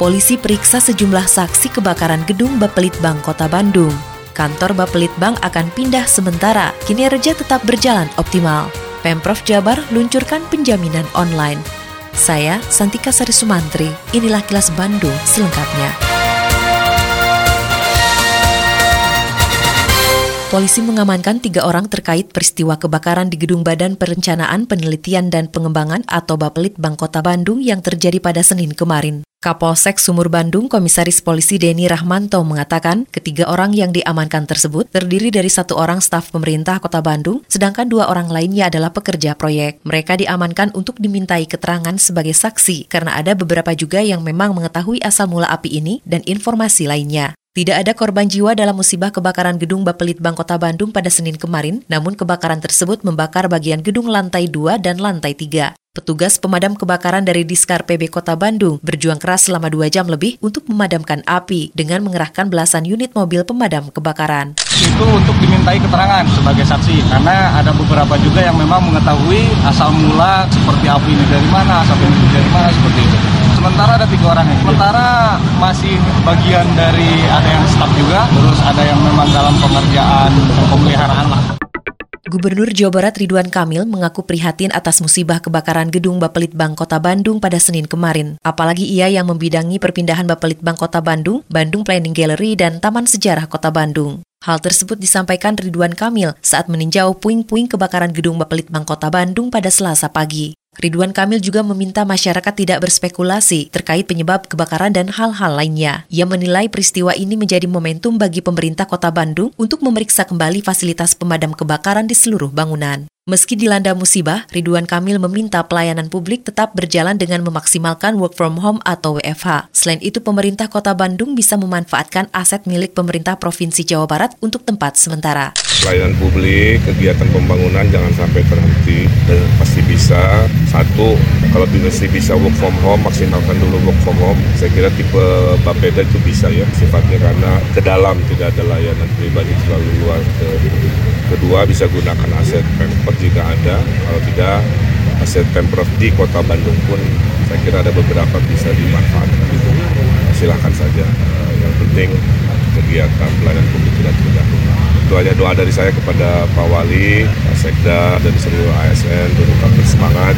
polisi periksa sejumlah saksi kebakaran gedung Bapelitbang Kota Bandung. Kantor Bapelitbang akan pindah sementara, kinerja tetap berjalan optimal. Pemprov Jabar luncurkan penjaminan online. Saya Santika Sari Sumantri, inilah kilas Bandung selengkapnya. Polisi mengamankan tiga orang terkait peristiwa kebakaran di Gedung Badan Perencanaan Penelitian dan Pengembangan atau Bapelit Bank Kota Bandung yang terjadi pada Senin kemarin. Kapolsek Sumur Bandung, Komisaris Polisi Denny Rahmanto mengatakan ketiga orang yang diamankan tersebut terdiri dari satu orang staf pemerintah Kota Bandung, sedangkan dua orang lainnya adalah pekerja proyek. Mereka diamankan untuk dimintai keterangan sebagai saksi karena ada beberapa juga yang memang mengetahui asal mula api ini dan informasi lainnya. Tidak ada korban jiwa dalam musibah kebakaran gedung Bapelitbang Kota Bandung pada Senin kemarin, namun kebakaran tersebut membakar bagian gedung lantai 2 dan lantai 3. Petugas pemadam kebakaran dari Diskar PB Kota Bandung berjuang keras selama dua jam lebih untuk memadamkan api dengan mengerahkan belasan unit mobil pemadam kebakaran. Itu untuk dimintai keterangan sebagai saksi, karena ada beberapa juga yang memang mengetahui asal mula seperti api ini dari mana, asal ini dari mana, seperti itu. Sementara ada tiga orang. Sementara masih bagian dari ada yang staff juga, terus ada yang memang dalam pengerjaan pemeliharaan lah. Gubernur Jawa Barat Ridwan Kamil mengaku prihatin atas musibah kebakaran gedung Bapelitbang Kota Bandung pada Senin kemarin. Apalagi ia yang membidangi perpindahan Bapelitbang Kota Bandung, Bandung Planning Gallery, dan Taman Sejarah Kota Bandung. Hal tersebut disampaikan Ridwan Kamil saat meninjau puing-puing kebakaran gedung Bapelitbang Kota Bandung pada Selasa pagi. Ridwan Kamil juga meminta masyarakat tidak berspekulasi terkait penyebab kebakaran dan hal-hal lainnya. Ia menilai peristiwa ini menjadi momentum bagi pemerintah kota Bandung untuk memeriksa kembali fasilitas pemadam kebakaran di seluruh bangunan. Meski dilanda musibah, Ridwan Kamil meminta pelayanan publik tetap berjalan dengan memaksimalkan work from home atau WFH. Selain itu, pemerintah kota Bandung bisa memanfaatkan aset milik pemerintah Provinsi Jawa Barat untuk tempat sementara pelayanan publik, kegiatan pembangunan jangan sampai terhenti dan pasti bisa. Satu, kalau masih bisa work from home, maksimalkan dulu work from home. Saya kira tipe Bapeda itu bisa ya sifatnya karena ke dalam tidak ada layanan pribadi terlalu luar. Kedua, bisa gunakan aset Pemprov jika ada. Kalau tidak, aset Pemprov di kota Bandung pun saya kira ada beberapa bisa dimanfaatkan. Silahkan saja. Yang penting kegiatan pelayanan publik tidak terganggu itu hanya doa dari saya kepada Pak Wali, Pak Sekda, dan seluruh ASN untuk tetap bersemangat,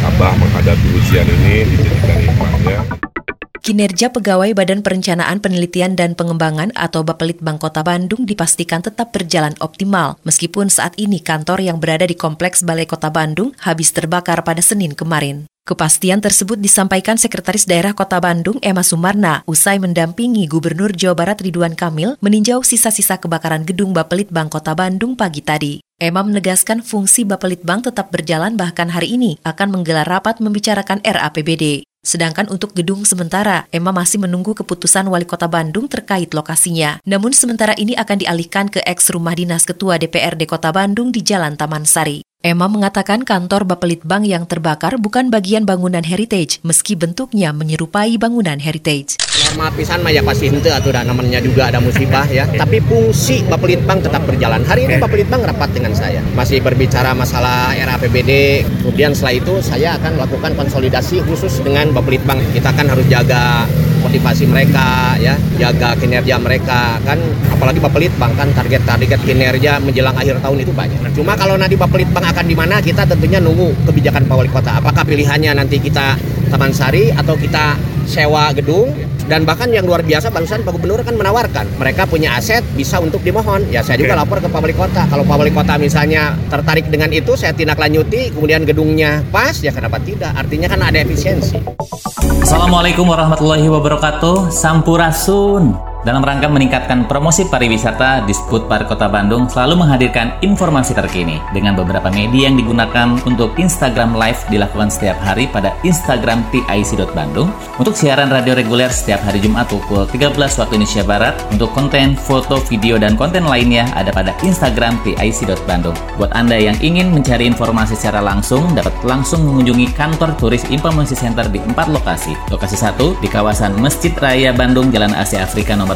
tabah menghadapi ujian ini, dijadikan hikmahnya. Kinerja pegawai Badan Perencanaan Penelitian dan Pengembangan atau Bapelitbang Kota Bandung dipastikan tetap berjalan optimal, meskipun saat ini kantor yang berada di Kompleks Balai Kota Bandung habis terbakar pada Senin kemarin. Kepastian tersebut disampaikan Sekretaris Daerah Kota Bandung Emma Sumarna usai mendampingi Gubernur Jawa Barat Ridwan Kamil meninjau sisa-sisa kebakaran gedung Bapelitbang Kota Bandung pagi tadi. Emma menegaskan fungsi Bapelitbang tetap berjalan bahkan hari ini akan menggelar rapat membicarakan RAPBD. Sedangkan untuk gedung sementara, Emma masih menunggu keputusan Wali Kota Bandung terkait lokasinya. Namun sementara ini akan dialihkan ke ex rumah dinas Ketua DPRD Kota Bandung di Jalan Taman Sari. Emma mengatakan kantor Bapelitbang yang terbakar bukan bagian bangunan heritage, meski bentuknya menyerupai bangunan heritage. Normal pisan mah ya pasti itu atau namanya juga ada musibah ya. Tapi fungsi Bapelitbang tetap berjalan. Hari ini Bapelitbang rapat dengan saya. Masih berbicara masalah RAPBD. Kemudian setelah itu saya akan melakukan konsolidasi khusus dengan Bapelitbang. Kita kan harus jaga motivasi mereka ya jaga kinerja mereka. Kan apalagi Bapelitbang kan target-target kinerja menjelang akhir tahun itu banyak. Cuma kalau nanti Bapelitbang akan di mana kita tentunya nunggu kebijakan Pak Wali Kota. Apakah pilihannya nanti kita Taman Sari atau kita sewa gedung dan bahkan yang luar biasa barusan Pak Gubernur kan menawarkan mereka punya aset bisa untuk dimohon. Ya saya juga lapor ke Pak Wali Kota. Kalau Pak Wali Kota misalnya tertarik dengan itu saya tindak lanjuti kemudian gedungnya pas ya kenapa tidak? Artinya kan ada efisiensi. Assalamualaikum warahmatullahi wabarakatuh. Sampurasun Dalam rangka meningkatkan promosi pariwisata, Disput Park Kota Bandung selalu menghadirkan informasi terkini dengan beberapa media yang digunakan untuk Instagram Live dilakukan setiap hari pada Instagram TIC.Bandung. Untuk siaran radio reguler setiap hari Jumat pukul 13 waktu Indonesia Barat. Untuk konten, foto, video, dan konten lainnya ada pada Instagram TIC.Bandung. Buat Anda yang ingin mencari informasi secara langsung, dapat langsung mengunjungi kantor turis Informasi Center di empat lokasi. Lokasi satu di kawasan Masjid Raya Bandung, Jalan Asia Afrika nomor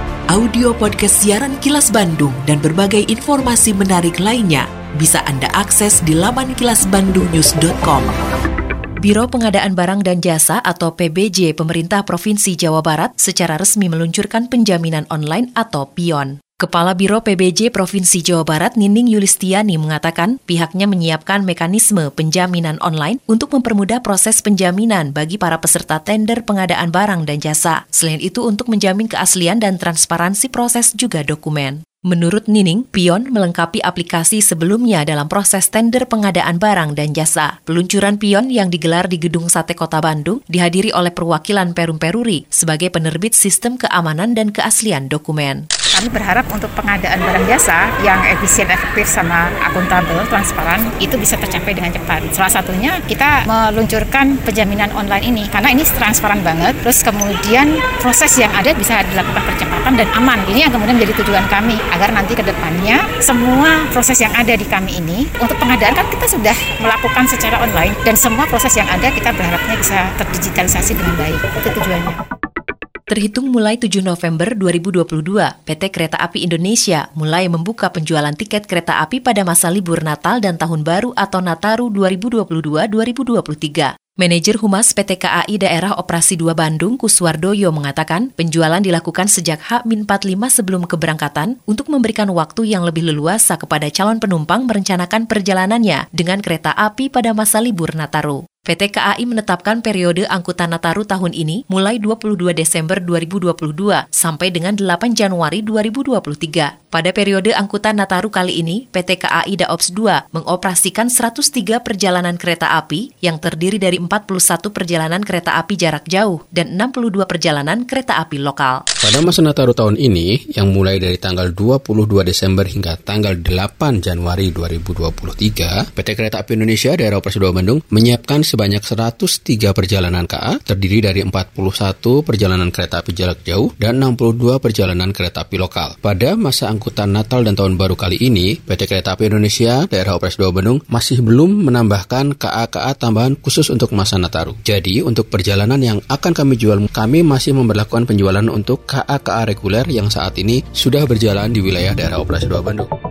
audio podcast siaran Kilas Bandung dan berbagai informasi menarik lainnya bisa Anda akses di laman kilasbandungnews.com. Biro Pengadaan Barang dan Jasa atau PBJ Pemerintah Provinsi Jawa Barat secara resmi meluncurkan penjaminan online atau PION. Kepala Biro PBJ Provinsi Jawa Barat Nining Yulistiani mengatakan pihaknya menyiapkan mekanisme penjaminan online untuk mempermudah proses penjaminan bagi para peserta tender pengadaan barang dan jasa. Selain itu untuk menjamin keaslian dan transparansi proses juga dokumen. Menurut Nining, Pion melengkapi aplikasi sebelumnya dalam proses tender pengadaan barang dan jasa. Peluncuran Pion yang digelar di Gedung Sate Kota Bandung dihadiri oleh perwakilan Perum Peruri sebagai penerbit sistem keamanan dan keaslian dokumen. Kami berharap untuk pengadaan barang jasa yang efisien, efektif, sama akuntabel, transparan, itu bisa tercapai dengan cepat. Salah satunya kita meluncurkan penjaminan online ini, karena ini transparan banget, terus kemudian proses yang ada bisa dilakukan percepatan dan aman. Ini yang kemudian menjadi tujuan kami, agar nanti ke depannya semua proses yang ada di kami ini, untuk pengadaan kan kita sudah melakukan secara online, dan semua proses yang ada kita berharapnya bisa terdigitalisasi dengan baik. Itu tujuannya. Terhitung mulai 7 November 2022, PT Kereta Api Indonesia mulai membuka penjualan tiket kereta api pada masa libur Natal dan Tahun Baru atau Nataru 2022-2023. Manajer Humas PT KAI Daerah Operasi 2 Bandung, Kuswardoyo mengatakan, penjualan dilakukan sejak H-45 sebelum keberangkatan untuk memberikan waktu yang lebih leluasa kepada calon penumpang merencanakan perjalanannya dengan kereta api pada masa libur Nataru. PT KAI menetapkan periode angkutan Nataru tahun ini mulai 22 Desember 2022 sampai dengan 8 Januari 2023. Pada periode angkutan Nataru kali ini, PT KAI Daops 2 mengoperasikan 103 perjalanan kereta api yang terdiri dari 41 perjalanan kereta api jarak jauh dan 62 perjalanan kereta api lokal. Pada masa Nataru tahun ini, yang mulai dari tanggal 22 Desember hingga tanggal 8 Januari 2023, PT Kereta Api Indonesia Daerah Operasi 2 Bandung menyiapkan sebanyak 103 perjalanan KA, terdiri dari 41 perjalanan kereta api jarak jauh dan 62 perjalanan kereta api lokal. Pada masa angkutan Natal dan Tahun Baru kali ini, PT Kereta Api Indonesia Daerah Operasi 2 Bandung masih belum menambahkan KA-KA tambahan khusus untuk masa Nataru. Jadi, untuk perjalanan yang akan kami jual, kami masih memperlakukan penjualan untuk KA-KA reguler yang saat ini sudah berjalan di wilayah Daerah Operasi 2 Bandung.